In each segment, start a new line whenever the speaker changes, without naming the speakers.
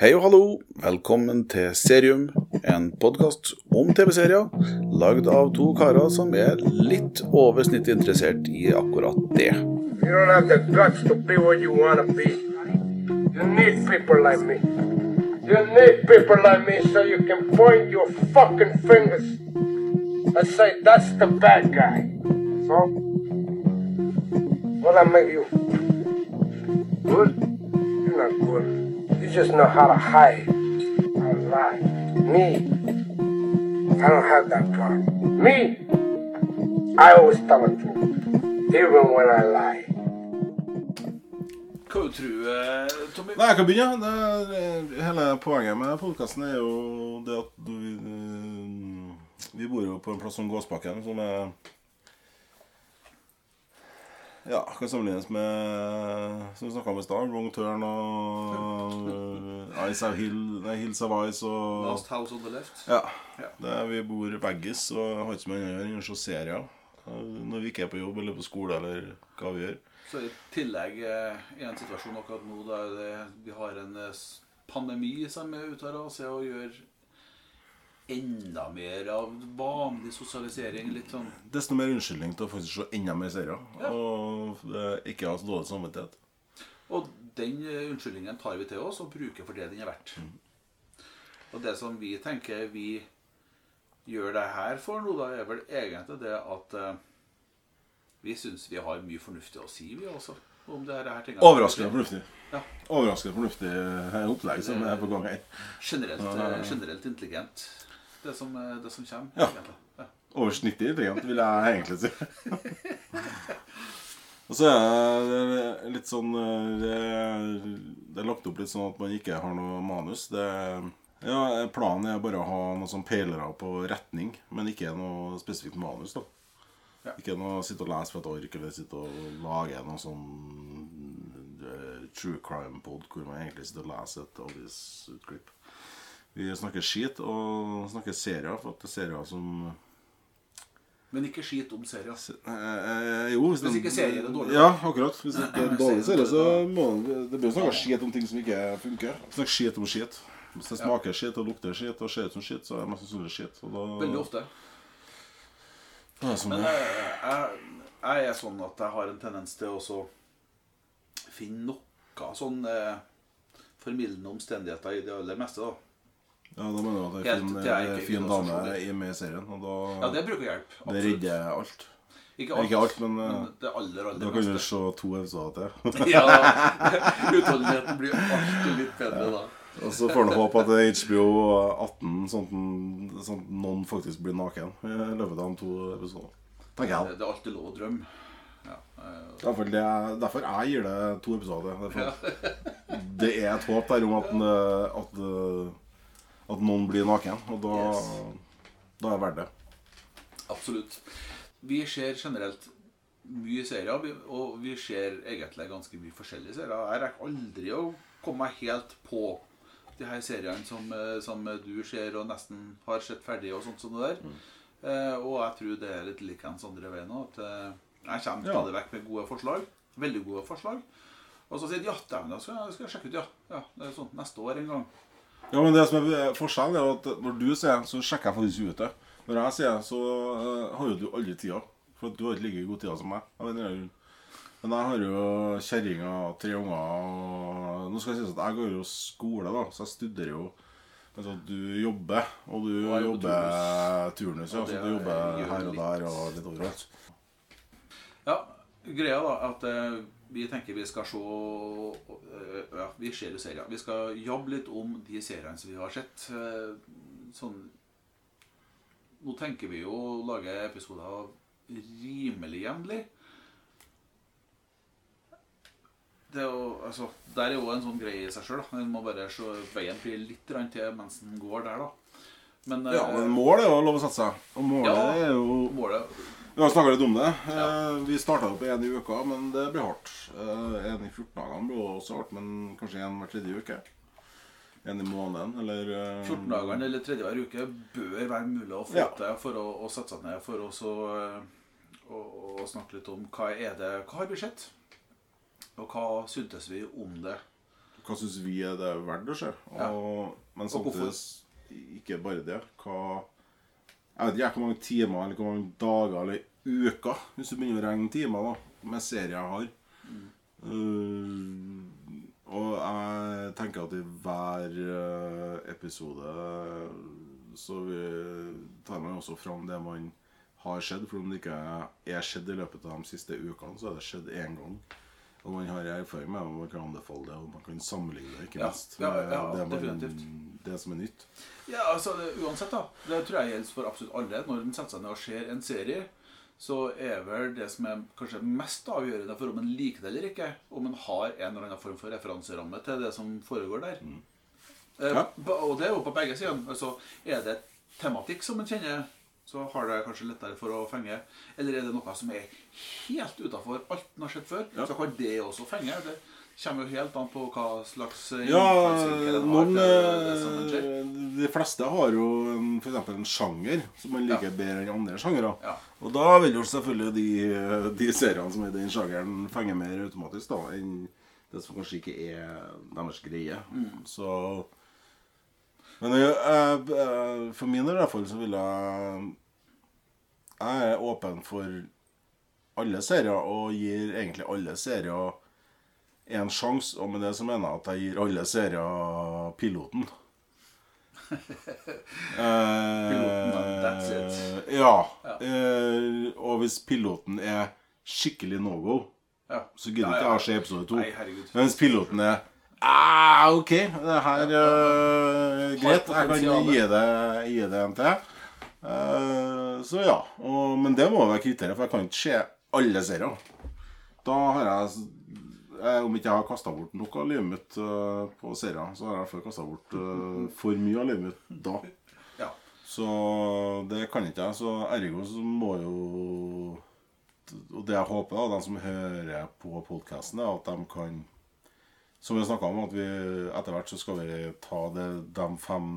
Hei og hallo, velkommen til Serium, en podkast om TV-serier, lagd av to karer som er litt over snittet interessert i akkurat det.
You don't have the guts to what you want to be. You need people like me. You need people like me so you can point your fucking fingers say, that's the bad guy. So, what I make you? Good? You're not good. Just know how to hide, how lie. Me, I don't have that problem. Me, I always tell the truth, even when I lie.
Hva tror eh, Tommy?
Nei, jeg kan begynne. Det er, hele poenget med podkasten er jo det at vi, eh, vi bor jo på en plass som Gåsbakken, som er Ja, kan sammenlignes med Som vi snakka om i stad. Wrong Turn og Ice of Hill, nei, Hills of Ice og
Last House on the Left.
Ja.
Der
Det er, vi bor veggis og har ikke så mye annet å gjøre enn å se serier. Når vi ikke er på jobb eller på skole eller hva vi gjør.
Så i tillegg eh, i en situasjon akkurat nå der det, vi har en eh, pandemi som er ute her og gjør enda mer av vanlig sosialisering. Litt sånn
Desto mer unnskyldning til å faktisk se enda mer serier.
Ja.
Og ikke ha så dårlig samvittighet.
Og den eh, unnskyldningen tar vi til oss og bruker for det den er verdt. Og det som vi tenker vi gjør det her for nå, da, er vel egentlig det at uh, vi syns vi har mye fornuftig å si, vi også. Om det her, her tingene.
Overraskende fornuftig.
Ja.
Overraskende fornuftig eh, opplegg som er på gang her.
Generelt, generelt intelligent, det som, eh, det som kommer.
Ja.
egentlig. Ja.
Over snittet intelligent, vil jeg egentlig si. Og så er det litt sånn det det, det er lagt opp litt sånn at man ikke har noe manus. Det, ja, planen er bare å ha noen sånn peilere på retning, men ikke noe spesifikt manus. da.
Ja.
Ikke noe sitte og lese for et ork, eller sitte og lage noe sånn eh, true crime-pod hvor man egentlig sitter og leser et avisutklipp. Vi snakker skit og snakker serier, for at det er serier som
Men ikke skit om serier.
Eh, jo,
Hvis ikke serien er dårlig,
Ja, akkurat. Hvis det er en dårlig
er
serie, så må det blir snakka skit om ting som ikke funker. Snakk skit om skit. Hvis det smaker skit og lukter skit og ser ut som skit, så er det mest sannsynlig skit. Da,
Veldig ofte.
Da er sånn
Men
det.
eh, jeg, jeg er sånn at jeg har en tendens til å finne noe sånn eh, formildende omstendigheter i det aller meste. da.
Ja, da mener du at det er fin,
jeg
eh, fin dame
noe
med i serien, og da
Ja, det bruker hjelp. Absolutt.
det redder alt.
Ikke alt,
Ikke alt, men, men,
det aller, aller
Da kan du se to episoder til.
Ja, Utholdenheten blir alltid litt bedre da.
Og så får en håpe at det er HBO 18, sånn at, sånn at noen faktisk blir naken i løpet av de to episodene.
Det, det er alltid lov å drømme. Ja, eh,
Derfor, det, derfor jeg gir det to episoder. Derfor, Det er et håp der om at, eh, at, eh, at noen blir naken, og da,
Yes.
da er det verdt det.
Absolutt. Vi ser generelt mye serier, og vi ser egentlig ganske mye forskjellige serier. Jeg rekker aldri å komme meg helt på de her seriene som, eh, som du ser og nesten har sett ferdig og sånt som det der. Eh, og jeg tror det er litt likens andre veien òg. At eh, jeg kommer
Ja.
stadig vekk med gode forslag. Veldig gode forslag. Og så sier de ja, dæven, skal jeg sjekke ut, ja. ja. Det er sånn neste år en gang.
Ja, men det som er forskjellen, er at når du sier, så sjekker jeg faktisk ut det. Når jeg sier, så eh, har jo du aldri tida. For at du har ikke like god tid som meg. Men jeg har jo kjerringa, tre unger og Nå skal jeg si at jeg går jo skole, da, så jeg studerer jo Altså at du jobber, og du
Og jobber
turnus. Ja, så du jobber her og der og litt overalt.
Ja, greia da at eh, vi tenker vi skal se eh, Ja, vi ser jo serier. Vi skal jobbe litt om de seriene som vi har sett. eh, sånn Nå tenker vi jo å lage episoder rimelig jevnlig. Det er jo, altså, der er jo en sånn greie i seg sjøl. En må bare se veien blir litt til mens den går der, da. Men,
Ja,
eh,
men mål er jo lov å satse. Og målet
Ja.
er jo
målet
Vi har snakka litt om det. Ja. Vi starta opp én i uka, men det blir hardt. Én i 14 dagene blir også hardt, men kanskje én hver tredje uke. En i måneden, eller eh,
14 dagene eller tredje hver uke bør være mulig å få
Ja.
til for å, å sette seg ned for å eh, å, snakke litt om hva er det, hva har vi sett, og hva syntes vi om det.
hva syns vi er det verdt å se? Og, Men
Og hvorfor?
samtidig ikke bare det. Hva Jeg vet ikke hvor mange timer eller hvor mange dager eller uker, hvis du begynner å regne timer, da, med serier jeg har. Uh, og jeg tenker at i hver uh, episode så vi, tar man også fram det man har skjedd. For om det ikke er skjedd i løpet av de siste ukene, så er det skjedd én gang. Og man har erfaring med det, man kan anbefale det, og man kan sammenligne det, ikke
Ja,
minst.
ja, ja,
det, man,
definitivt.
Det som er nytt.
Ja, altså det, Uansett, da. Det tror jeg gjelder for absolutt alle. Når en setter seg ned og ser en serie, så er vel det som er kanskje mest avgjørende for om en liker det eller ikke, om en har en eller annen form for referanseramme til det som foregår der. Mm.
Ja.
Eh, Og det er jo på begge sider. Altså, er det tematikk som en kjenner, så har det kanskje lettere for å fenge. Eller er det noe som er helt utafor alt en har sett før,
Ja.
så kan det også fenge. Det kommer jo helt an på hva slags eh,
Ja, noen
det ser.
eh, De fleste har jo f.eks. for eksempel en sjanger som man liker
Ja.
bedre enn andre sjangere.
Ja.
Og da vil jo selvfølgelig de, de seriene som er i den sjangeren, fenge mer automatisk da enn det som kanskje ikke er deres greie.
Mm.
Så Men jeg, jeg- for min del i hvert fall så vil jeg Jeg er åpen for alle serier og gir egentlig alle serier en sjanse, og med det så mener jeg at jeg gir alle serier piloten. Eh,
Piloten, that's it.
Ja.
Ja.
Eh, og hvis piloten er skikkelig no go,
Ja.
så gidder
Ja,
ikke
ja.
jeg å se episode to.
Men
hvis piloten er ah, OK, det her uh, Greit, jeg kan gi det, gi det en til. Uh, så ja. Og, men det må være kriteriet, for jeg kan ikke se alle serier. Da har jeg eh, Om ikke jeg har kasta bort noe av livet mitt eh, på serier, så har jeg i hvert fall kasta bort eh, for mye av livet mitt da.
Ja.
Så det kan ikke jeg. Så ergo så må jo Og det jeg håper, da, de som hører på podkasten, er at de kan Som vi snakka om, at vi etter hvert så skal vi ta det, de fem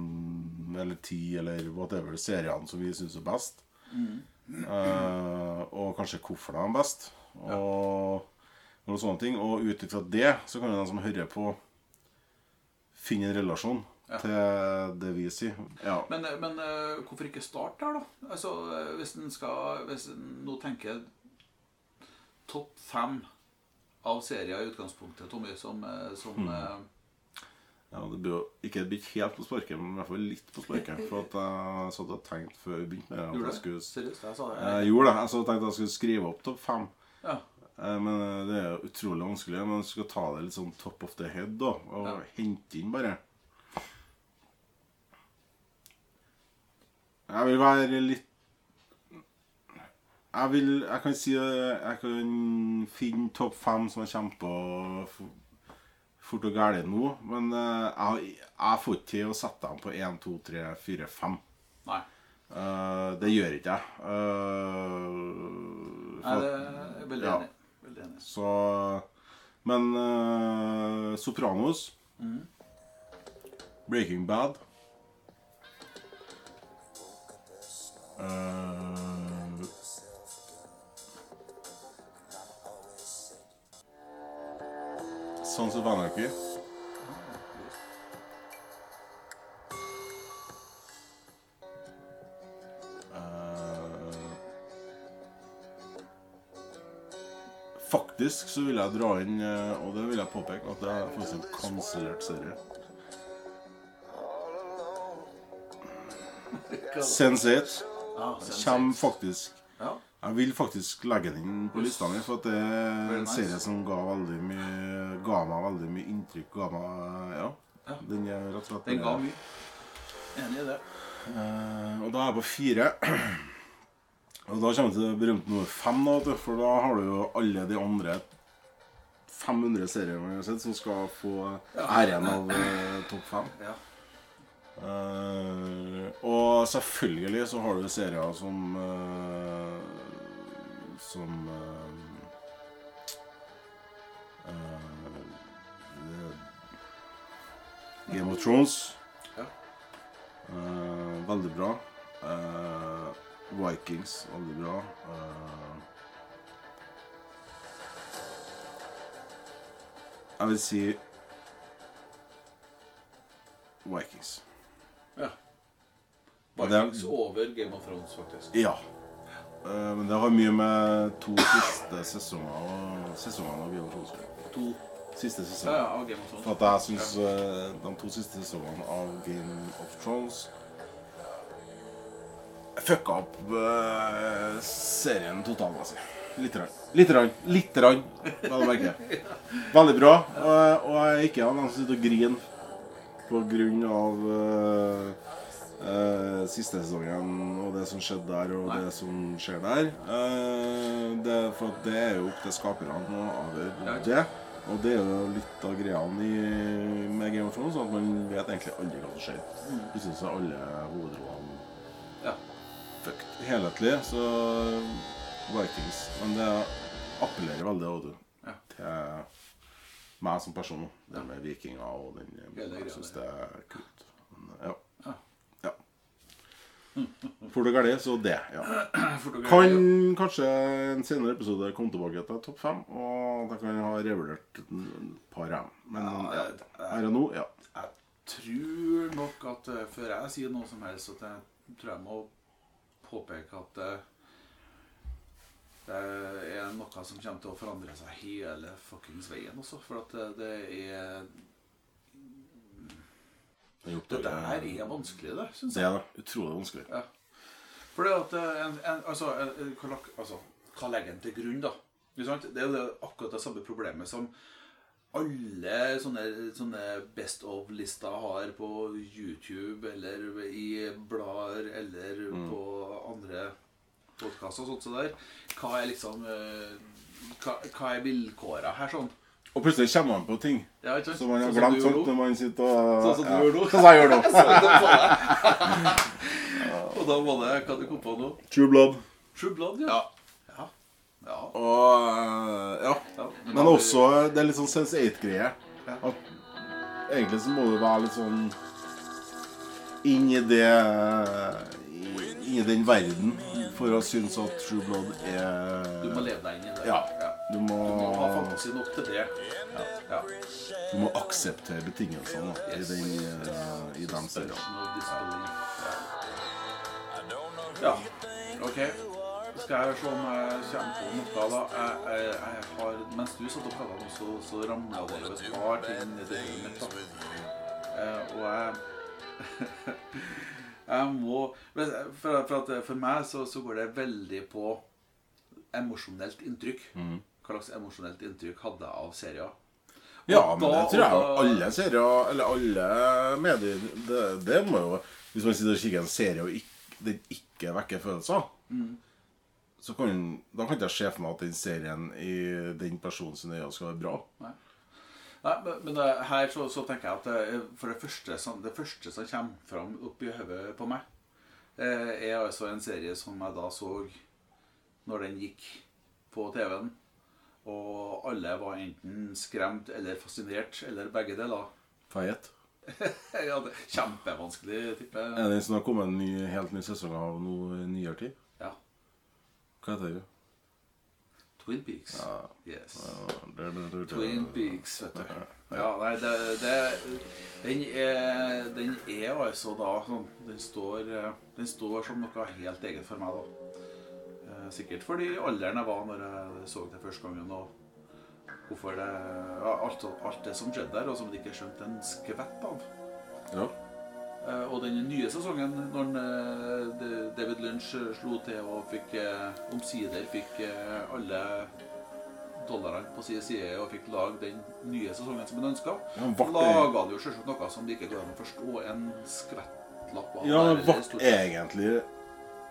eller ti eller whatever seriene som vi syns er best. Eh, og kanskje hvorfor de er best. Og, og sånne ting. Og ut ifra det så kan jo de som hører på, finne en relasjon
Ja.
til det vi sier. Ja.
Men, men eh, hvorfor ikke starte der, da? Altså, eh, Hvis en skal Hvis en nå tenker topp fem av serier i utgangspunktet, Tommy, som, eh, som mm.
Ja, det blir jo ikke helt på sparket, men i hvert fall litt på sparket. For at jeg satt og tenkte før vi begynte med det.
Gjorde
jeg
det?
skulle,
Seriøst? Jeg sa det.
jeg gjorde det. Jeg tenkte jeg skulle skrive opp topp fem.
Ja.
Eh, Men eh, det er jo utrolig vanskelig. Men du skal ta det litt sånn top of the head, da. Og
Ja.
hente inn bare. Jeg vil være litt Jeg vil Jeg kan si eh, Jeg kan finne topp fem som jeg kommer på fort og gæli nå. Men jeg, jeg får ikke til å sette dem på 1, 2, 3, 4, 5.
Nei.
Eh, det gjør ikke jeg. Eh,
Nei, det er jeg veldig
Ja.
enig. Veldig enig.
Så Men uh, Sopranos Breaking Bad uh, Sons of Anarchy. Faktisk så vil jeg dra inn, eh, og det vil jeg påpeke, at det er faktisk en kansellert serie. Sense8
Ja, Sense8.
kommer faktisk. Jeg vil faktisk legge den inn på lista mi, for at det er en serie som ga, veldig mye, ga meg veldig mye inntrykk. Ga meg Ja. Den er rett og slett
Den ga mye. Enig i det.
Eh, og da er jeg på fire. Og da kommer vi til berømte nummer fem, da, for da har du jo alle de andre 500 serier vi har sett, som skal få æren av eh, topp fem.
Ja.
Uh, og selvfølgelig så har du serier som uh, Som uh, Game of Thrones.
Ja.
Veldig bra. Eh, Vikings, veldig bra. Eh, jeg vil si Vikings.
Ja.
Vikings det er-
over Game of Thrones, faktisk.
Ja. Eh, men det har mye med to siste sesonger og sesongene av Game of Thrones.
To.
Siste
Ja, ja, av Game of Thrones.
For at jeg syns de to siste sesongene av Game of Thrones fucka opp uh, serien. Lite grann. Lite grann. Lite grann, vel å merke. Veldig bra. Og, og jeg er ikke noen som sitter og griner på grunn av eh, eh, siste sesongen og det som skjedde der, og
Nei.
det som skjer der. Uh, det, for det er jo opp til skaperne å avgjøre det. Og det er jo litt av greiene i, med Game of Thrones, at man vet egentlig aldri hva som skjer. Plutselig så er alle hovedrollene. Fucked. Helhetlig så Vikings. Men det appellerer veldig også,
Ja.
til meg som person. Det med vikinger og den Jeg syns det er kult. Men, ja.
Ja.
Fort og galt, så det. ja. Kan kanskje en senere episode komme tilbake til topp fem, og jeg kan ha revurdert et par M. Men
Ja,
her og nå, ja.
Jeg tror nok at eh, før jeg sier noe som helst, at jeg tror jeg må påpeke at det, det er noe som kommer til å forandre seg hele fuckings veien også. For at det, det er Det der er vanskelig, det, syns
Det
jeg.
er det. Utrolig vanskelig.
Ja. For det at eh, en, en, altså, en, en, hva, altså, hva legger en til grunn, da? Det er jo akkurat det samme problemet som alle sånne, sånne Best of-lister har på YouTube eller i blader eller på andre podkaster og sånt så der. Hva er liksom eh, hva, hva er vilkåra her, sånn?
Og plutselig kommer man på ting
Ja, ikke
som man har
Sånn
glemt
sånn
når man sitter og
Sånn som du
ja.
gjør nå.
Sånn som jeg gjør nå.
Så det var det. Og da var det hva du kom på nå?
True blood.
True Blood, ja. Ja. Ja.
Og eh, ja.
ja.
Men også det er litt sånn sense 8-greie.
Ja.
At egentlig så må du være litt sånn inn i det Inn i den verden for å synes at True Blood er
Du må leve deg inn i det.
Ja. Du må,
Du må ha fantasi nok til det. Ja. ja.
du må akseptere betingelsene da, i,
Yes.
den, eh, i
den serien. Ja. ja. OK. Skal jeg se om jeg kommer på noe, da. Jeg, jeg, jeg har, mens du satt og prata nå, så, så ramla det jo et par ting ned i mitt. Eh, og jeg Jeg må For, for, at for meg så, så går det veldig på emosjonelt inntrykk. Hva slags emosjonelt inntrykk hadde jeg av serier? Og
Ja, men
da-
det tror jeg
da-
alle serier, eller alle medier det, det må jo Hvis man sitter og kikker en serie og ikke, den ikke vekker følelser, så kan, da kan ikke jeg se for meg at den serien i den personens øyne skal være bra.
Nei, men, men det, her så, så tenker jeg at det, for det første, som, det første som kommer fram opp i hodet på meg, eh, er altså en serie som jeg da så når den gikk på TV-en. Og alle var enten skremt eller fascinert, eller begge deler.
Feiet.
ja, det er Kjempevanskelig, tipper jeg.
Er det den som har kommet en ny, helt ny sesong av noe i nyere tid?
Ja.
Hva?
Twin Peaks. Yes. Twin
Twin
Peaks, vet du. Ja, nei, det, det den, er, den er altså da sånn Den står, den står som noe helt eget for meg, da. Eh, Sikkert fordi alderen jeg var når jeg så det første gangen, og hvorfor det alt, alt det som skjedde der, og som de ikke skjønte en skvett av.
Ja.
Eh, Og den nye sesongen, når eh, David Lynch eh, slo til og fikk omsider fikk alle dollarene på sin side og fikk lage den nye sesongen som han ønska,
Ja,
laga han jo selvsagt noe som det ikke går an å forstå. En skvettlapp av
Ja, det ble egentlig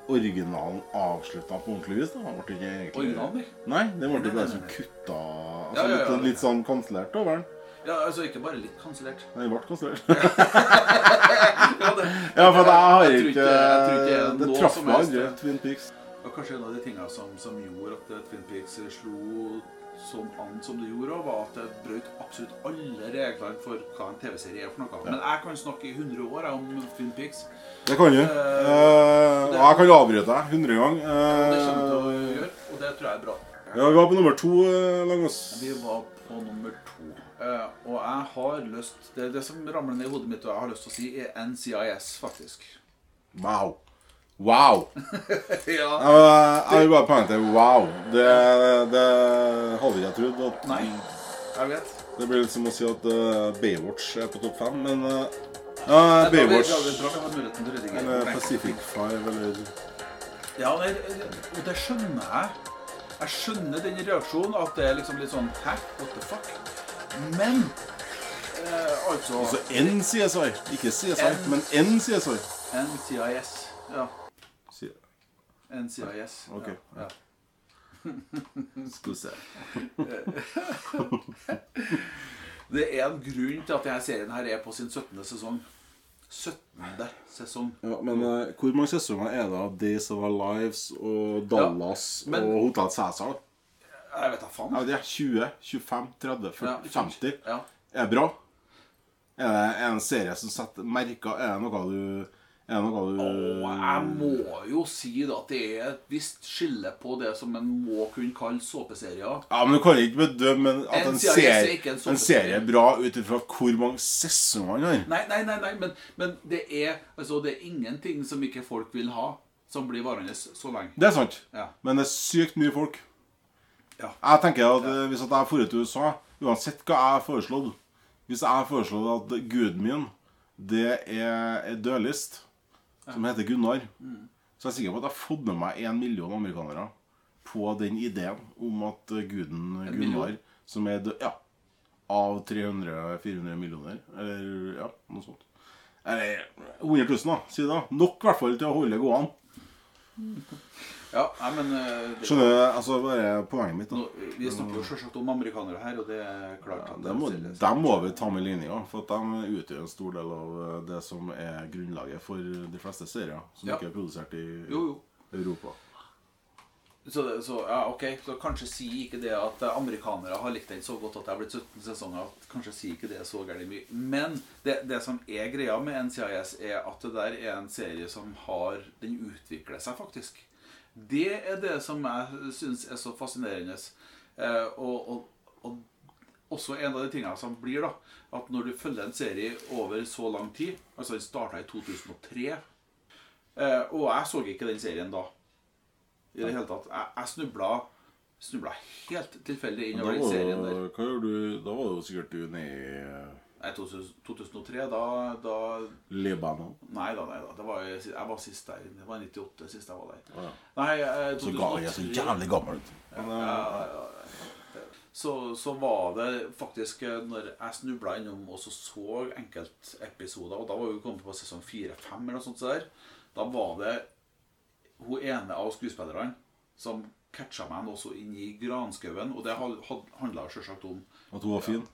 originalen avslutta på ordentlig vis. da. Ble ikke egentlig
Originalen, nei.
det ble bare
som
sånn kutta altså,
Ja, ja, ja.
Litt, litt sånn kansellert over den.
Ja, altså ikke bare litt kansellert.
Nei, Den ble kansellert.
Ja, det-
ja, for jeg har
jeg
ikke
det
Det traff meg aldri. Twin Peaks.
Og kanskje en av de tingene som, som gjorde at eh, Twin Peaks slo som an som det gjorde, var at det brøt absolutt alle reglene for hva en TV-serie er for noe. Men jeg kan snakke i 100 år om Twin Peaks.
Det kan du. Uh, og jeg kan avbryte deg 100 ganger.
Uh, det kommer du til å gjøre, og det tror jeg er bra.
ja, vi var på nummer to, Langås.
Vi var på nummer Eh, og jeg har lyst Det, det som ramler ned i hodet mitt, og jeg har lyst til å si, er NCIS, faktisk.
Wow. Wow.
ja.
Jeg, jeg vil bare poengtere wow. Det, det hadde jeg trodd. At
Nei, jeg vet.
Det blir litt som å si at uh, Baywatch er på topp fem, men uh,
vi-
Baywatch eller Pacific Five eller
Ja, det, og det skjønner jeg. Jeg skjønner den reaksjonen, at det er liksom litt sånn Hæ? What the fuck? Men eh, altså
Altså N CSI. Ikke CSI,
N.
men N CSI.
NCIS. Ja.
Si-
NCIS.
Ok.
Ja. ja.
Skulle se.
Det er en grunn til at denne serien her er på sin 17. sesong. 17. sesong.
Ja, men uh, hvor mange sesonger er det av Days of Our Lives og Dallas
men-
og Hotel Cæsar?
Jeg vet da faen.
Ja, det er 20, 25, 30, 40,
Ja,
50.
Ja.
Er det bra? Er det en serie som setter merker? Er det noe du Er det noe du
Og jeg må jo si da at det er et visst skille på det som en må kunne kalle såpeserier.
Ja, men Du kan ikke bedømme at en
er
serie,
en
en serie er bra ut ifra hvor mange sesonger den har.
Nei, nei, nei, nei men, men det, er, altså, det er ingenting som ikke folk vil ha, som blir varende så lenge.
Det er sant.
Ja.
Men det er sykt mye folk.
Ja.
Jeg tenker at eh, Hvis at jeg drar til USA, uansett hva jeg har foreslått Hvis jeg har foreslått at guden min det er en dødlist som heter Gunnar,
Mm.
så er jeg sikker på at jeg har fått med meg en million amerikanere på den ideen om at eh, guden Gunnar, som er død Ja. Av 300-400 millioner, eller ja, noe sånt. Eller 100 000, da. Si det. da Nok i hvert fall til å holde gående.
Ja, nei, men eh, det,
Skjønner du? Altså, bare poenget mitt. da
nå, Vi snakker jo selvsagt om amerikanere her, og det er klart
Ja, det må,
er-
må vi ta med linja, for de utgjør en stor del av eh, det som er grunnlaget for de fleste serier som
Ja.
ikke er produsert i
Jo, jo.
Europa.
Så, det- så, ja, ok, så kanskje sier ikke det at amerikanere har likt den så godt at det har blitt 17 sesonger. at Kanskje sier ikke det så gærent mye. Men det, det som er greia med NCIS, er at det der er en serie som har Den utvikler seg faktisk. Det er det som jeg syns er så fascinerende. Eh, og, og, og også en av de tingene som blir, da, at når du følger en serie over så lang tid Altså, den starta i 2003, eh, og jeg så ikke den serien da. I det hele tatt. Jeg, jeg snubla, snubla helt tilfeldig innover den serien der.
hva gjør du, da var jo sikkert du nede i eh,
Nei, 2003, da, da
Libanon.
Nei da, nei da. Det var, jeg var sist der. Det var 98 sist jeg var der.
Ja.
Nei, eh,
Så ga jeg så jævlig gammel ut.
Ja, ja, så, så var det faktisk eh, når jeg snubla innom og så så enkeltepisoder, og da var vi kommet på sesong 4-5 eller noe sånt så der, da var det hun ene av skuespillerne som catcha meg også inn i granskauen, og det handla selvsagt om
At hun var fin.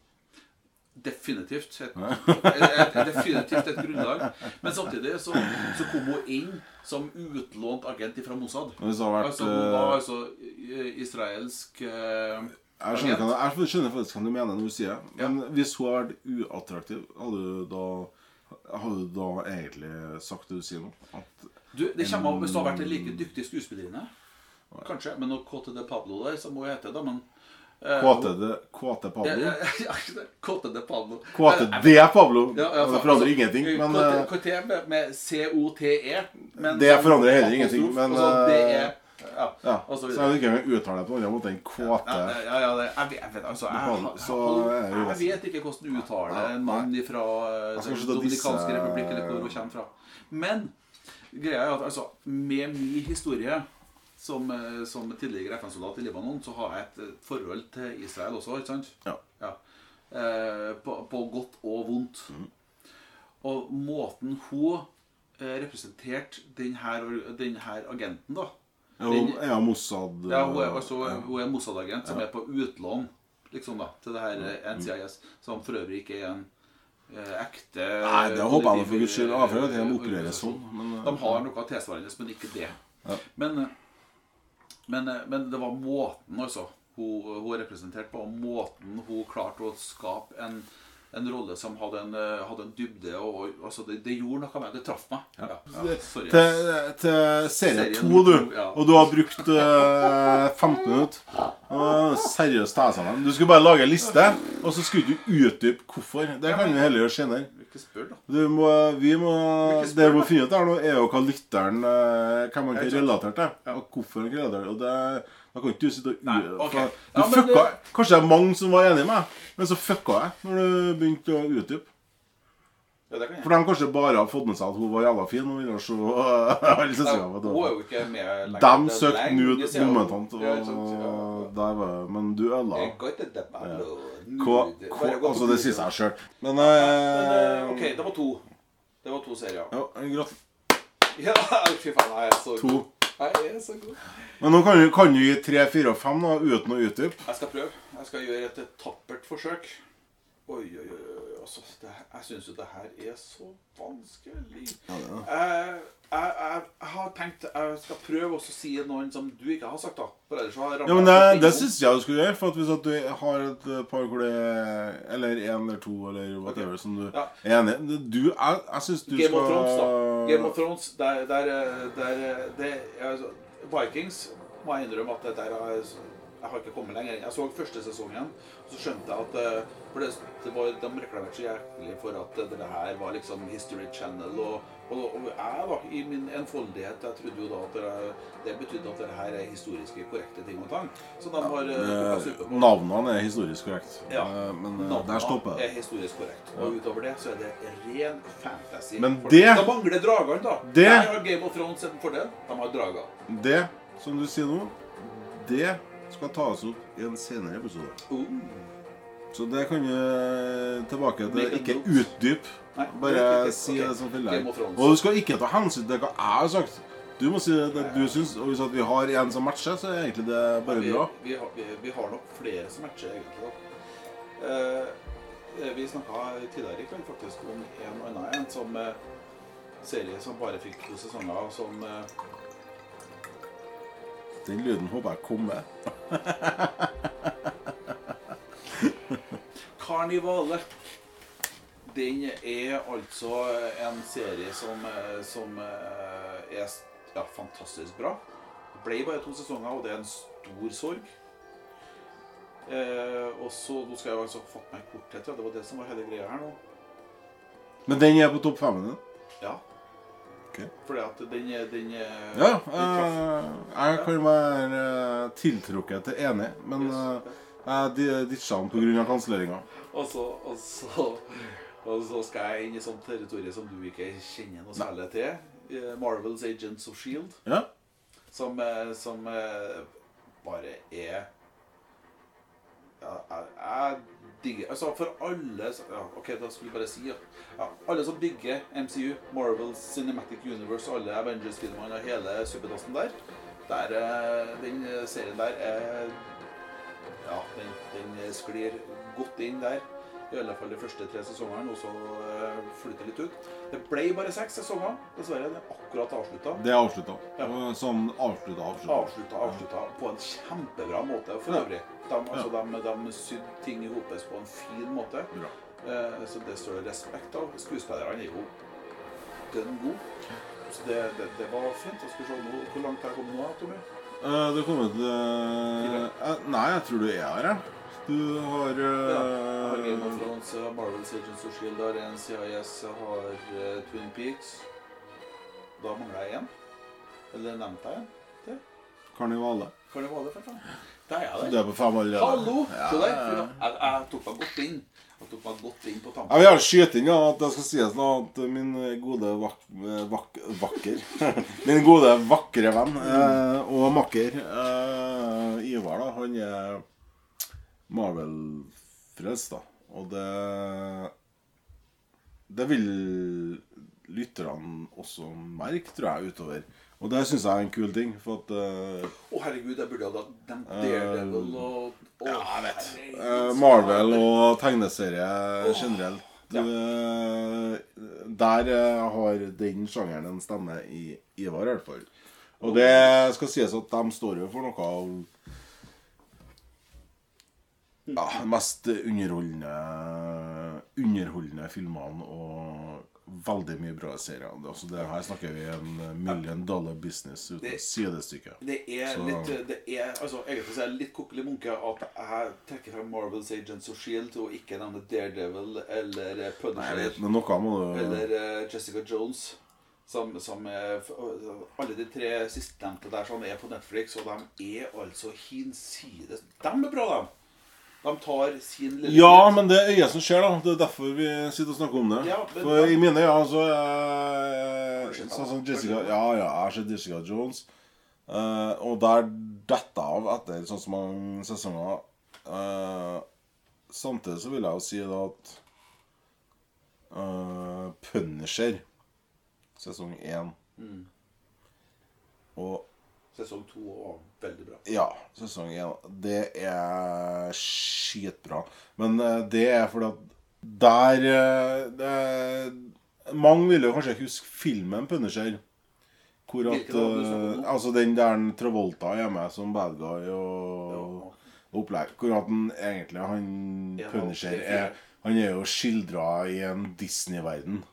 Definitivt et, et, definitivt et grunnlag. Men samtidig så, så kom hun inn som utlånt agent fra Mossad.
Det vært
Altså, hun var
eh,
altså eh, israelsk eh,
jeg skjønner, hva, jeg skjønner faktisk hva du mener når du sier det. Men hvis hun har vært uattraktiv, hadde du da Hadde du da egentlig sagt det du sier nå? At
Du, det kommer av hvis du har vært en like dyktig skuespillerinne. Kanskje. Men noe KTD Pablo der, som hun hete da. Men eh,
Kåte Pablo?
KTD Pablo.
Kåte de Pablo!
ja, ja,
det forandrer ingenting. Men
KT,
eh,
med, COTE.
Det forandrer heller ingenting, men,
det
eh,
Ja,
ja,
så
så jeg vet ikke uttaler det på en annen måte enn kåte.
Ja, ja, ja det, jeg, vet, jeg altså jeg, jeg, jeg,
det jo
jeg vet ikke hvordan du uttaler en mann fra Den dominikanske
disse-
republikk, eller hvor hun kommer fra. Men greia er at altså, med min historie som, eh, som tidligere FN-soldat i Libanon, så har jeg et eh, forhold til Israel også, ikke sant?
Ja.
Eh, på, på godt og vondt. Og måten hun eh, representerte denne, denne agenten, da
Ja, hun er Mossad
ja, hun er, altså,
ja.
Mossad-agent som er på utlån liksom da, til det her eh, NCIS, som for øvrig ikke er en eh, ekte
Nei, det håper jeg for guds skyld. Ja, for at de opererer sånn. Men,
De har noe tilsvarende, men ikke det.
Ja.
Men, men, eh, men det var måten, altså. Hun, hun representerte på, og måten hun klarte å skape en en rolle som hadde en, eh, hadde en dybde. Og, og altså det, det gjorde noe med meg. Det traff meg. Ja, ja, sorry.
Til, til serie
Serien
to, du.
ja.
Og du har brukt uh, 15 minutter. Uh, seriøst ta sammen. Du skulle bare lage en liste, og så skulle du utdype hvorfor. Det kan vi heller gjøre senere.
Ikke spør, da.
Du må, vi må,
spør,
det vi må finne ut nå, er jo hva lytteren Hvem
han
kan relatere til.
Ja.
Og hvorfor han kan relatere til. Og det, da kan ikke du sitte og
Nei,
okay.
Ja,
Du fucka
det-
Kanskje det er mange som var enig med meg, men så fucka jeg når du begynte å utdype.
Ja, det kan jeg.
For de kanskje bare har fått med seg at hun var jævla fin og ville se alle.
Ja, Hun er jo ikke med lenger.
De søkte nude momentant, og der var Men du ødela. Hva, altså, det sier seg sjøl. Men,
Men,
eh,
eh, OK, det var to. Det var to serier.
ja, grat-
Ja, fy faen, jeg er så
To.
god. Jeg er så god.
Men nå kan du, kan du gi tre, fire og fem da, uten å utdype.
Jeg skal prøve. Jeg skal gjøre et tappert forsøk. Oi, oi, oi. Altså, det, jeg syns jo det her er så vanskelig. jeg, jeg, jeg, jeg har tenkt jeg skal prøve å si noen som du ikke har sagt, da. For ellers har jeg
Ja, men det, det syns jeg du skulle gjøre. For hvis du har et eh, par hvor det er Eller én eller to eller whatever som du
Ja.
er enig i Du, jeg, jeg syns du
Game
skal
of Thrones, da. Game of Thrones, der, der, der det, altså, Vikings må jeg innrømme at det der er, jeg har ikke kommet lenger. Jeg så første sesongen, og så skjønte jeg at eh, for det, det var, De reklamerte så jævlig for at det, det her var liksom History Channel. Og, og, og jeg var i min enfoldighet jeg trodde jo da at det, det betydde at det her er historiske korrekte ting og tang. Så de har eh, suppe
Eh,
på.
Navnene er historisk korrekt.
Ja.
Eh, Men eh, der stopper det.
er historisk korrekt. Og utover det så er det ren fantasy.
Men det-
Da mangler dragene, da.
det-
Der har Game of Thrones en fordel. De har drager.
Det som du sier nå, det skal tas opp i en senere episode.
Uh.
Så det kan du eh, tilbake til. Ikke
utdype.
utdyp. Bare
ok,
si det som følger. Og du skal ikke ta hensyn til hva jeg har sagt. Du må si det du syns. Og hvis at vi har en som matcher, så er egentlig det bare
vi,
bra.
vi, har, vi, vi har nok flere som matcher, egentlig. Eh, vi snakka tidligere i kveld faktisk om en annen en som eh, serie som bare fikk to sesonger, som eh,
Den lyden håper jeg kommer.
Karnivale. Den er altså en serie som, eh, som eh, er ja, fantastisk bra. Det ble bare to sesonger, og det er en stor sorg. Eh, og så, Nå skal jeg altså fatte meg i korthet. Ja. Det var det som var hele greia her nå.
Men den er på topp femmen din?
Ja.
Ok.
Fordi at den den
Ja.
den
eh, jeg kan være eh, tiltrukket til enig, men eh, jeg di- ditcha den pga. kanselleringa.
Og så, og, så, og så skal jeg inn i sånt territorium som du ikke kjenner noe særlig til. Marvels Agents of Shield.
Ja.
Som, som bare er ja, jeg, jeg digger Altså for alle så- ja, Ok, da skulle jeg bare si at ja, alle som digger MCU, Marvel Cinematic Universe, alle Avengers-filmene og hele suppedassen der der, eh, Den serien der er Ja, den, den sklir godt inn der. I alle fall de første tre sesongene, og så uh, flytter litt ut. Det ble bare seks sesonger, dessverre. Det er akkurat avslutta.
Det er avslutta.
Ja.
Som avslutta, avslutta.
Avslutta, avslutta på en kjempebra måte for
Ja.
øvrig. De, altså, de, de sydde ting i hopes på en fin måte.
Bra.
Eh, så det står det respekt av. Skuespillerne er jo dønn gode. Så det, det, det var fint. Jeg skal se nå, Hvor langt har jeg kommet nå, Tommy?
Uh, det er kommet eh, eh, Nei, jeg tror du er her, jeg. Du har
Ja, jeg har Game of
uh,
Thrones, jeg har Marvel's Agents of Shield, jeg har NCIS, jeg har uh, Twin Peaks. Da mangler jeg én. Eller nevnte jeg en? til?
Karnivale.
Karnivale, for faen. Der er jeg
Du er på fem allerede.
Hallo!
Ja,
Se der. Jeg, jeg tok meg godt inn. Jeg tok meg godt inn på
Jeg
tampen.
vil gjerne skyte inn ja, at det skal sies da, at min gode vak vak vakker Min gode, vakre venn eh, og makker eh, Ivar, da, han er Marvel-frelst, da. Og det Det vil lytterne også merke, tror jeg, utover. Og det syns jeg er en kul ting, for at eh,
Å, herregud, jeg burde ha nevnt Daredevil og å,
Ja, jeg vet.
herregud,
Eh, Marvel og tegneserie
oh,
generelt.
ja.
Uh, Der eh, har den sjangeren en stemme i Ivar, i hvert fall. Og det skal sies at de står jo for noe av ja, mest underholdende underholdende filmene og veldig mye bra serier. Altså, det her snakker vi en million dollar business uten
Det-
sidestykke.
Det er
Så-
litt Det er altså, egentlig så er det litt kokkelig munke at jeg trekker frem Marvels Agents of Shield og ikke nevner Daredevil eller eh,
jeg
Punisher eller eh, Jessica Jones. Som, som er, alle de tre sistnevnte der som er på Netflix, og de er altså hinsides De er bra, de. De tar sin lille
Ja, men det er øyet som skjer, da. Det er derfor vi sitter og snakker om det.
Ja, men
For i mine øyne så
Har
er Sånn som? Jessica? Ja, ja, jeg har sett Jessica Jones. Eh, og der detter av etter sånn som mange sesonger. Eh, samtidig så vil jeg jo si da at eh, Punisher sesong én
Mm.
og
Sesong to var veldig bra.
Ja, sesong én. Det er skitbra. Men eh, det er fordi at der eh, det, Mange vil jo kanskje huske filmen 'Punisher'. Hvor at eh, Altså den der Travolta er med som bad guy og opplegg. Hvor at den egentlig han Punisher
er
er Han er jo skildra i en Disney-verden.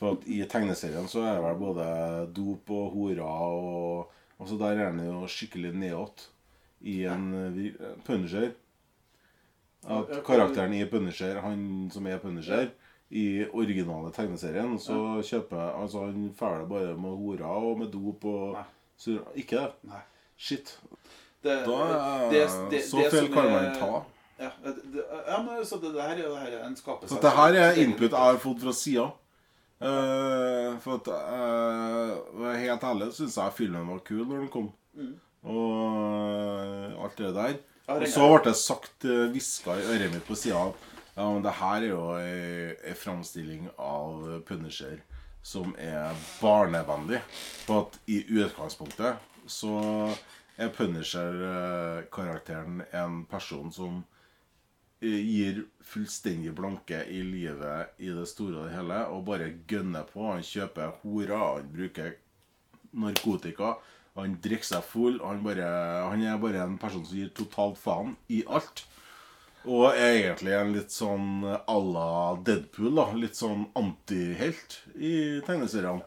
For at i tegneserien så er det vel både dop og horer og Altså der er han jo skikkelig nedåt i en uh, Punisher. At
Ja, ja,
karakteren i Punisher, han som er Punisher, i originale tegneserien, så kjøper Altså han fæler bare med horer og med dop og sur, Ikke det?
Nei.
Shit.
Det,
Da
det- det-
Så
det
feil kan man ta.
Ja, ja men så det, det her er jo en skapelse
Så det her er input jeg har fått fra sida. Eh, for at uh, Helt ærlig syns jeg filmen var kul når den kom. Og uh, alt det der.
Ja,
Og så ble det sagt, uh, hviska i øret mitt på sida ja, men det her er jo ei, framstilling av Punisher som er barnevennlig. For at i utgangspunktet så er Punisher-karakteren en person som gir fullstendig blanke i livet i det store og det hele, og bare gønner på. Han kjøper horer, han bruker narkotika, han drikker seg full. Han, bare, han er bare en person som gir totalt faen i alt. Og er egentlig en litt sånn à la Deadpool, da. Litt sånn antihelt i tegneseriene.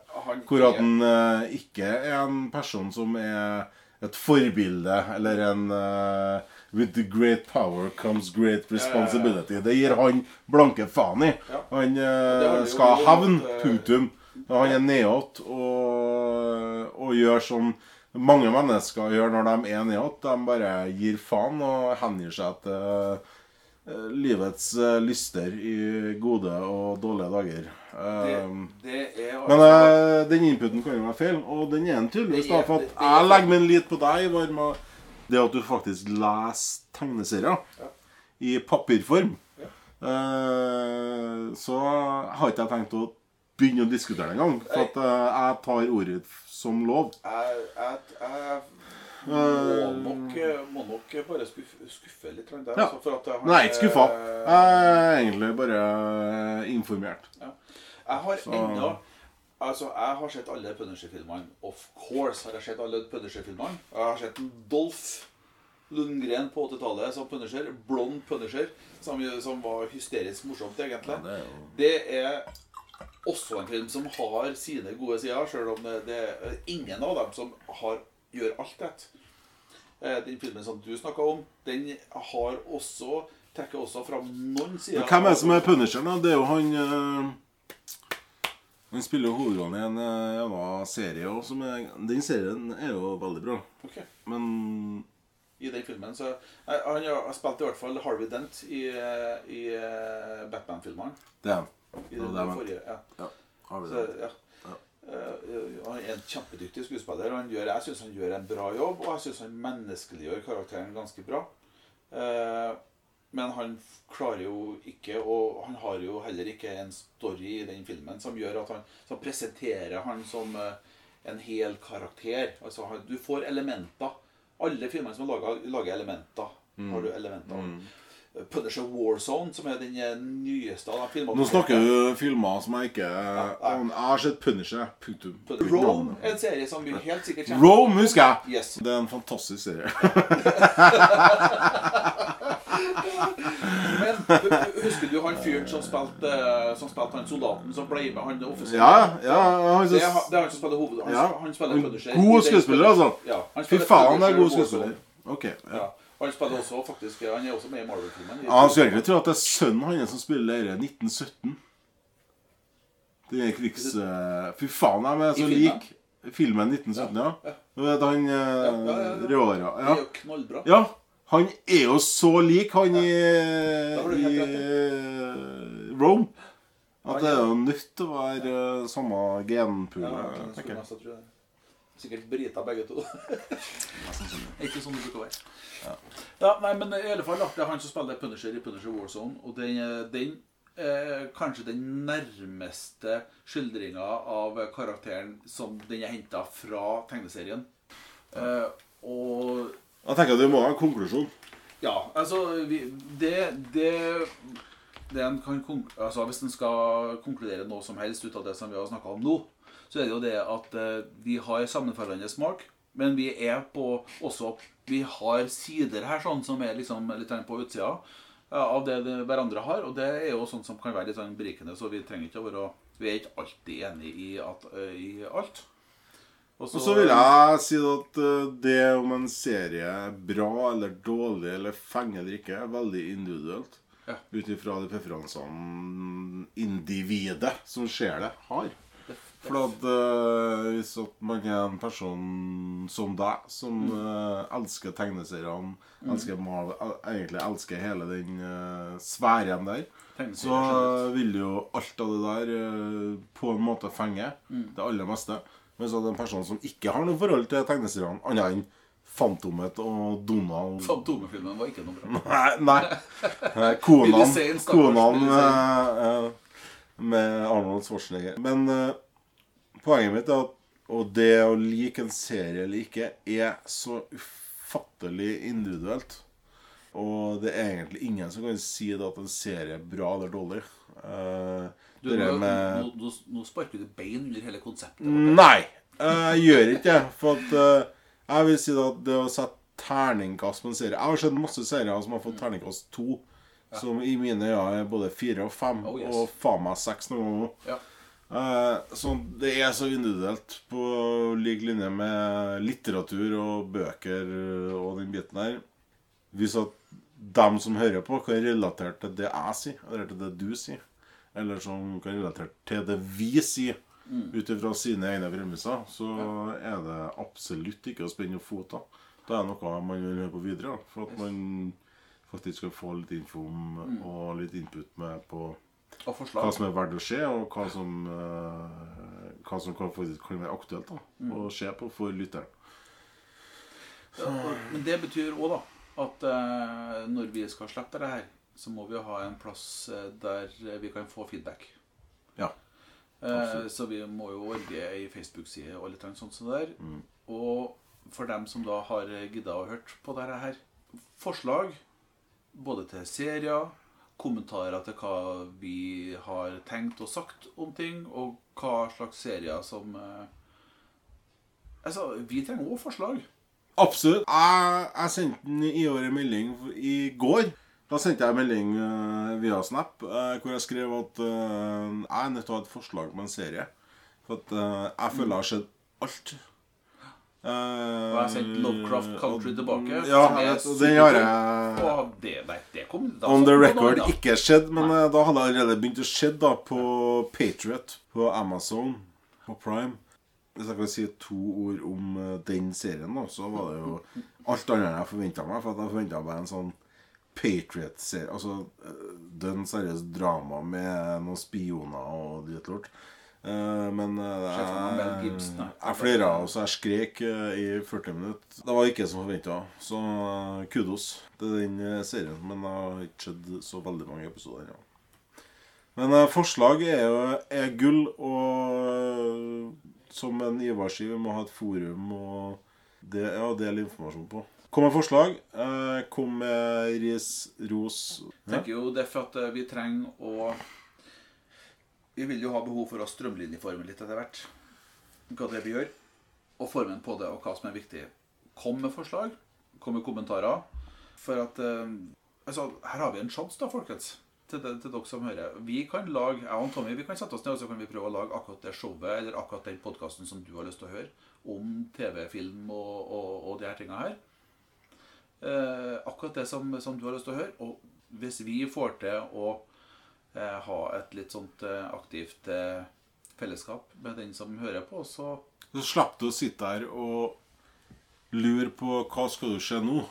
Hvor at han eh, ikke er en person som er et forbilde, eller en eh, With the great power comes great responsibility. Det gir han blanke faen i. Han eh, skal ha
Putum.
hevn.
eh,
Punktum. Han er nedåt og, og gjør som mange mennesker gjør når de er nedåt. De bare gir faen og hengir seg til eh, livets eh, lyster i gode og dårlige dager.
det, det er
men
altså-
eh, den inputen kan jo være feil, og den er en tydeligvis. For at jeg legger min lit på deg, Ivar, med det at du faktisk leser tegneserier i papirform. Eh, så har ikke jeg tenkt å begynne å diskutere det engang. For at eh, jeg tar ordet som lov.
Jeg, jeg, jeg
Eh,
må nok, må nok bare skuffe, skuffe litt. Der,
Ja.
altså, for at han
Nei, ikke skuffa.
er-
Jeg er egentlig bare informert.
Jeg har ennå Altså, jeg har sett alle Punisher-filmene. Of course har jeg sett alle Punisher-filmene. Jeg har sett en Dolph Lundgren på 80-tallet som Punisher. Blond Punisher, som, som var hysterisk morsomt, egentlig.
det er jo-
Det er også en film som har sine gode sider, sjøl om det, det er ingen av dem som har, gjør alt rett. Eh, Den filmen som du snakka om, den har også trekker også fram noen sider
Men hvem er det som er Punisher, da? Det er jo han eh, Han spiller hovedrollen i en eh, jævla serie òg, Den serien er jo veldig bra.
Okay.
Men
i den filmen. Så nei, Han har spilt i hvert fall Harvey Dent i, i eh, Batman-filmene.
det er han.
I den,
det han.
forrige, ja.
Ja, Harvey
Så,
Dent.
ja. Eh, han er en kjempedyktig skuespiller. og Han gjør, jeg syns han gjør en bra jobb, og jeg syns han menneskeliggjør karakteren ganske bra. Eh, men han klarer jo ikke Og han har jo heller ikke en story i den filmen som gjør at han Som presenterer han som eh, en hel karakter. Altså, du får elementer. Alle filmene som er laga, lager elementer. Har du elementer Mm. Punisher Warzone, som er den eh, nyeste av de filmene.
Nå snakker du filmer som jeg ikke
ja.
Jeg har sett Punisher. Punktum.
Rome er en serie som vi helt sikkert kjenner.
Rome husker jeg!
Yes.
Det er en fantastisk serie.
Men husker du han fyren som spilte, som spilte han soldaten som ble med han offiseren?
Ja, ja. Han
Det er, det er han som spiller hovedrollen. Han,
Ja.
han spiller punisher.
god skuespiller, altså.
Ja,
Fy faen, det er god skuespiller. Ok. Ja.
Ja. Han spiller også faktisk Han er også med i Marvel-filmen.
Ja, Han skulle egentlig tro at det er sønnen hans som spiller dette 1917. Det er krigs... eh, Fy faen, de er så
like.
lik. Filmen 1917, ja.
Ja.
Du vet han
ja, ja, ja.
ja.
Det
Ja.
er jo knallbra.
ja. Han er jo så lik han i, i eh, Rome. At det er jo nødt til å være eh, samme genpool.
Ja, det. Sikkert brita begge to. Ikke sånn det bruker å være. Ja. nei, men i alle fall Det er han som spiller Punisher i Punisher Warzone. Og den, den eh, kanskje den nærmeste skildringa av karakteren som den er henta fra tegneserien. Eh, og
Jeg tenker det må ha en konklusjon.
ja, altså vi, det, det, det en kan altså Hvis en skal konkludere noe som helst ut av det som vi har snakka om nå, så er det jo det at eh, vi har sammenfallende smak, men vi er på også Vi har sider her sånn som er liksom litt på utsida av det det hverandre har, og det er jo sånn som kan være litt sånn berikende, så vi trenger ikke å være Vi er ikke alltid enig i, eh, i alt.
Og så vil jeg si at eh, det om en serie er bra eller dårlig eller fenger eller ikke, er veldig individuelt.
Ja.
Ut ifra de preferansene individet som ser det, har. For at uh, hvis at man er en person som deg, som eh, elsker tegneseriene, elsker Marvel, el- egentlig elsker hele den uh, sfæren der, så vil jo alt av det der uh, på en måte fenge. Det aller meste. Mens det en person som ikke har noe forhold til tegneseriene, annet enn Fantomet og Donald
Fantomefilmen var ikke noe bra.
Nei, nei.
Konene si?
eh, eh, med Arnold Schwarzenegger. Men eh, poenget mitt er at og det å like en serie eller ikke er så ufattelig individuelt. Og det er egentlig ingen som kan si at en serie er bra eller dårlig. Eh,
Du, nå,
med
nå, nå, sparker du bein under hele konseptet.
Nei, jeg gjør ikke det. For at eh, jeg vil si at det å sette terningkast på en serie Jeg har sett masse serier som har fått terningkast to. Som i mine øyne er både fire og fem,
Oh, yes.
og faen meg seks noen ganger.
Ja.
Eh, så det er så individuelt på lik linje med litteratur og bøker og den biten der. Hvis at dem som hører på, kan relatere til det jeg sier, eller til det du sier, eller som kan relatere til det vi sier, ut ifra sine egne premisser, så er det absolutt ikke å spenne opp fot Da. Da er det noe man vil høre på videre, da, for at man faktisk skal få litt info om og litt input med på hva som er verdt å se, og hva som, eh, hva som kan, faktisk kan være aktuelt da, å se på for lytteren.
Ja, Men det betyr òg da at eh, når vi skal slippe det her, så må vi ha en plass eh, der vi kan få feedback.
Ja.
Eh, så vi må jo ordne ei Facebook-side og litt sånt som det Mm. Og for dem som da har gidda å hørt på dette her, forslag både til serier, kommentarer til hva vi har tenkt og sagt om ting, og hva slags serier som eh, Altså, vi trenger òg forslag.
Absolutt. Jeg, jeg sendte den i år en melding i går. Da sendte jeg en melding eh, via Snap eh, hvor jeg skrev at eh, jeg er nødt til å ha et forslag på en serie. For at jeg føler jeg har sett alt.
Og jeg har sendt Lovecraft Country tilbake.
Ja, jeg det har jeg
Og det, nei, det kom da
On the record
da-
ikke skjedd, men da hadde det allerede begynt å skje da på Patriot på Amazon på Prime. Hvis jeg kan si to ord om den serien, da, så var det jo alt annet jeg forventa meg. For at jeg forventa meg en sånn Patriot-serie. Altså eh, dønn seriøst drama med noen spioner og dritt lort. Uh, men
uh,
jeg,
jeg.
flira og så jeg skrek uh, i 40 minutter. Det var ikke som forventa. Så eh, kudos til den eh, serien. Men jeg har ikke sett så veldig mange episoder ennå. Men eh, forslag er jo er gull, og eh, som en Ivar sier, vi må ha et forum og det, ja, del informasjon på. Kom med forslag. Eh, kom med ris, ros.
Jeg tenker jo det er for at eh, vi trenger å Vi vil jo ha behov for å strømlinjeforme litt etter hvert hva det vi gjør, og formen på det, og hva som er viktig. Kom med forslag. Kom med kommentarer. For at eh, altså, Her har vi en sjanse, da, folkens. Til, det, til dere som hører. Vi kan lage, jeg og Tommy vi kan sette oss ned og så kan vi prøve å lage akkurat det showet eller akkurat den podkasten som du har lyst til å høre, om TV, film og, og, og de her tinga her. Eh, akkurat det som, som du har lyst til å høre. Og hvis vi får til å eh, ha et litt sånt eh, aktivt eh, fellesskap med den som hører på, så
Så slapp du å sitte her og lure på hva skal du se nå.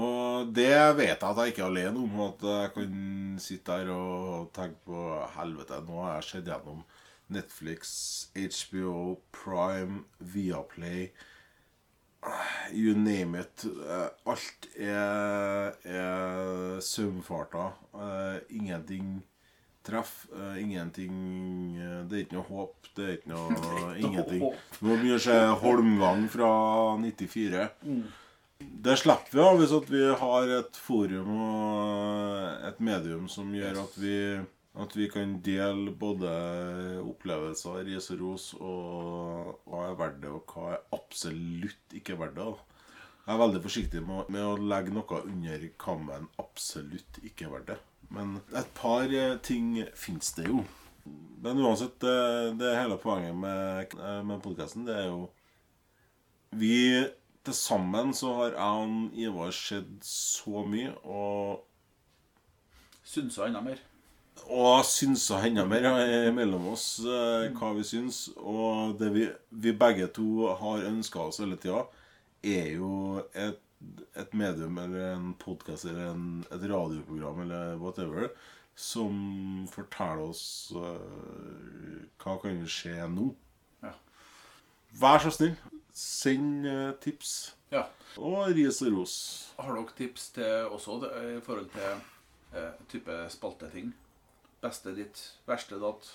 Og det vet jeg at jeg ikke er alene om. At jeg kan sitte her og tenke på helvete, nå har jeg sett gjennom Netflix, HBO, Prime, Viaplay You name it. Eh, Alt er, er søvnfarter. Eh, Ingenting treff. eh, Ingenting Det er ikke noe håp. Det er ikke noe ingenting. Nå begynner å se Holmgang fra 94. Det slipper vi av hvis vi har et forum og et medium som gjør at vi, at vi kan dele både opplevelser, ris og ros, og hva er verdt det, og hva er absolutt ikke verdt det. Jeg er veldig forsiktig med, med å legge noe under kammen absolutt ikke er verdt det. Men et par eh, ting fins det jo. Men uansett, det, det er hele poenget med, eh, med podkasten. Det er jo Vi til sammen så har jeg og Ivar sett så mye, og,
synsa enda mer.
Og synsa enda mer eh, mellom oss eh, hva vi syns. Og det vi, vi begge to har ønska oss hele tida, er jo et, et medium eller en podkast eller en, et radioprogram eller whatever som forteller oss eh, hva kan skje nå.
Ja.
Vær så snill, send eh, tips.
Ja.
Og ris og ros.
Har dere tips til også i forhold til eh, type spalteting? Beste ditt, verste datt,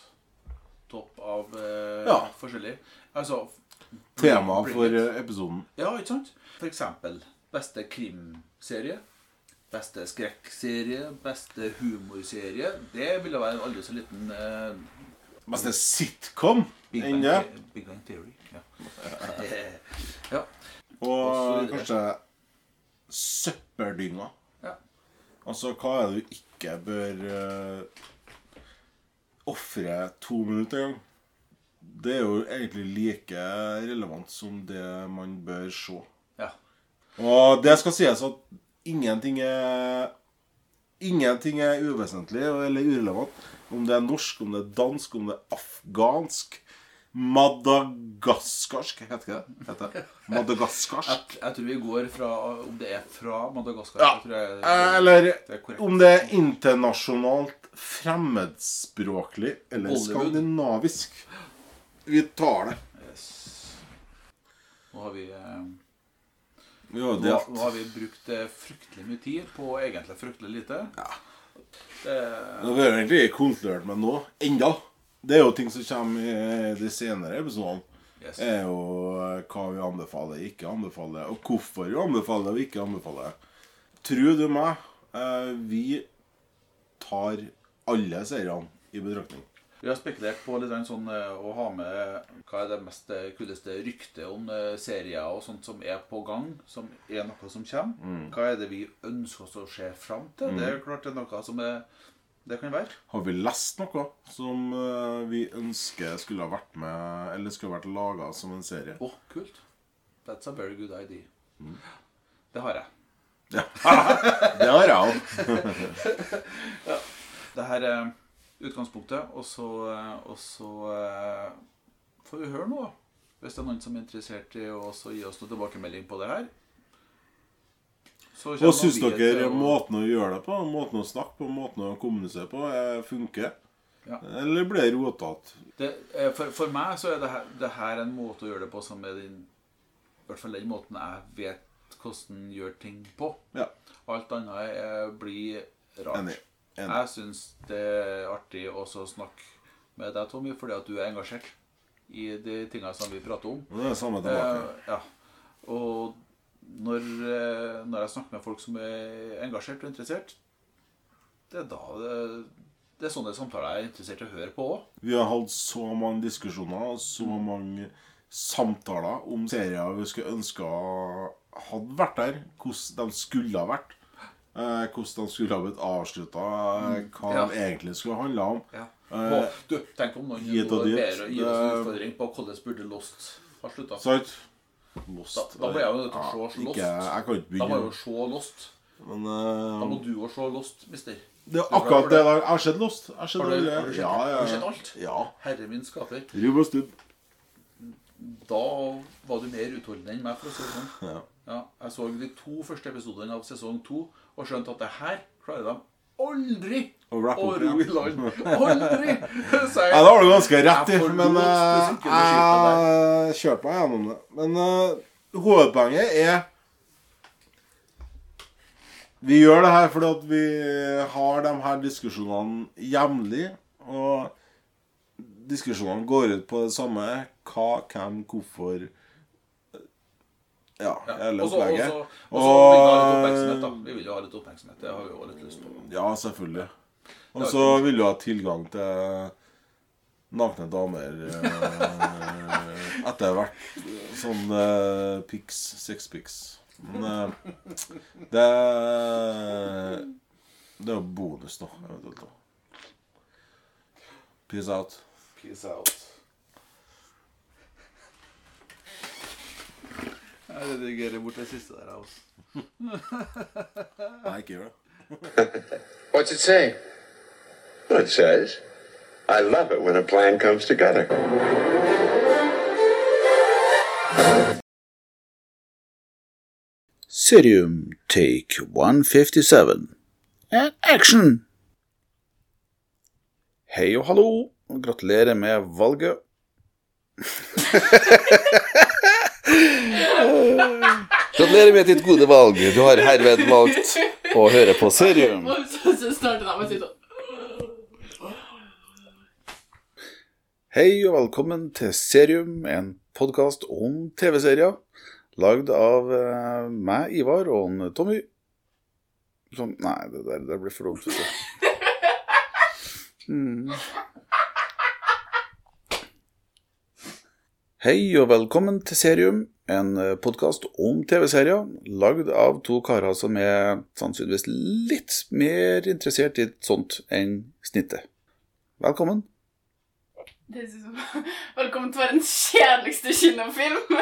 topp av eh,
Ja.
forskjellig? Altså
Tema for episoden.
Ja, ikke sant? For eksempel beste krimserie. Beste skrekkserie. Beste humorserie. Det ville være en aldri så liten eh,
Beste sitcom
Bang,
ennå.
Big Bang Theory. Ja. ja.
Og
Og
kanskje søppeldynga.
ja.
Altså, hva er det du ikke bør uh, ofre to minutter engang? Det er jo egentlig like relevant som det man bør se.
ja.
Og det skal sies at ingenting er Ingenting er uvesentlig eller urelevant. Om det er norsk, om det er dansk, om det er afghansk Madagaskarsk Heter ikke det? Heter det? Madagaskarsk?
Jeg, jeg tror vi går fra Om det er fra Madagaskar
Ja.
jeg jeg,
Eller
det
om det er internasjonalt fremmedspråklig eller
Hollywood.
skandinavisk. Vi tar det.
Yes. Nå har vi eh,
Vi har
nå,
delt.
nå har vi brukt eh, fryktelig mye tid på egentlig fryktelig lite. Det,
Nå har egentlig ikke konkludert med nå. enda. Det er jo ting som kommer i de senere episodene.
yes.
er jo eh, hva vi anbefaler, ikke anbefaler, og hvorfor vi anbefaler og ikke anbefaler. Tror du meg, eh, vi tar alle seriene i betraktning.
Vi har spekulert på litt sånn eh, å ha med hva er det mest eh, kuleste ryktet om eh, serier og sånt som er på gang, som er noe som kommer. Hva er det vi ønsker oss å se fram til? Det er klart det er noe som er Det kan være.
Har vi lest noe som vi ønsker skulle ha vært med, eller skulle ha vært laga som en serie?
Å, kult. That's a very good idea. Det har jeg.
Det har jeg òg.
Det her er utgangspunktet, og så, eh, og så eh, får vi høre noe. Hvis det er noen som er interessert i å gi oss noen tilbakemelding på det her.
Og syns dere
og...
måten å gjøre det på, måten å snakke på, måten å kommunisere på, eh, funker?
Ja.
Eller blir det rotete?
eh, for, for meg så er det her, det her en måte å gjøre det på som er din I hvert fall den måten jeg vet hvordan gjør ting på.
Ja.
Alt annet blir rart.
Enig.
Jeg syns det er artig også å snakke med deg, Tommy, fordi at du er engasjert i de tingene som vi prater om.
Og det er samme tilbake.
Eh, ja. Og når, eh, når jeg snakker med folk som er engasjert og interessert, det er da det, det er sånne samtaler jeg er interessert i å høre på òg.
Vi har hatt så mange diskusjoner og så mange samtaler om serier vi skulle ønske hadde vært der. Hvordan de skulle ha vært. Eh, hvordan skulle ha blitt avslutta, hva
Ja.
de egentlig skulle handla om.
Ja.
Eh,
du, tenk om noen gir oss en
Det-
utfordring på hvordan burde Lost ha slutta.
Sant? Lost.
Da- da må jeg jo nødt til å se Lost.
Ikke, jeg kan ikke
Da må
jeg
jo se Lost.
Men
Da må
eh,
du òg se Lost, mister.
det er akkurat det der. Jeg har sett Lost. Jeg har sett
Har du- har du sett-
Ja, ja,
har du sett alt?
Ja.
Herre min skaper.
Rubb og stubb.
Da var du mer utholdende enn meg, for å si det sånn.
Ja.
Ja, jeg så de to første episodene av sesong to og skjønte at det her klarer de aldri å ro i land. Aldri! Så jeg-
Ja, det har du ganske rett i, men eh, jeg kjøper meg gjennom det. Men uh, hovedpoenget er Vi gjør det her fordi at vi har de her diskusjonene jevnlig. Og diskusjonene går ut på det samme. Hva, hvem, hvorfor Ja, hele opplegget.
og så- vil vi ha litt oppmerksomhet, da. Vi vil jo ha litt oppmerksomhet. Det har vi jo litt lyst på.
Ja, selvfølgelig. Og så vil du ha tilgang til nakne damer eh, etter hvert. Sånn uh, pics, sexpics. Men eh, det Det er jo bonus, da. Peace out.
Peace out. Jeg redigerer bort det er siste er der. Altså.
Nei, ikke gjør det.
What's it say?
Well, it says, I love it when a plan comes together.
Serium Take 157. And action! Hei og hallo, gratulerer med valget. gratulerer med ditt gode valg. Du har herved valgt å høre på Serium. Hei og velkommen til Serium, en podkast om TV-serier. Lagd av eh, meg, Ivar, og Tommy. Som Nei, det der det blir for dumt. Mm. Hei og velkommen til Serium, en podkast om TV-serier. Lagd av to karer som er sannsynligvis litt mer interessert i sånt enn snittet. Velkommen.
Det synes jeg- Velkommen til verdens kjedeligste kinofilm.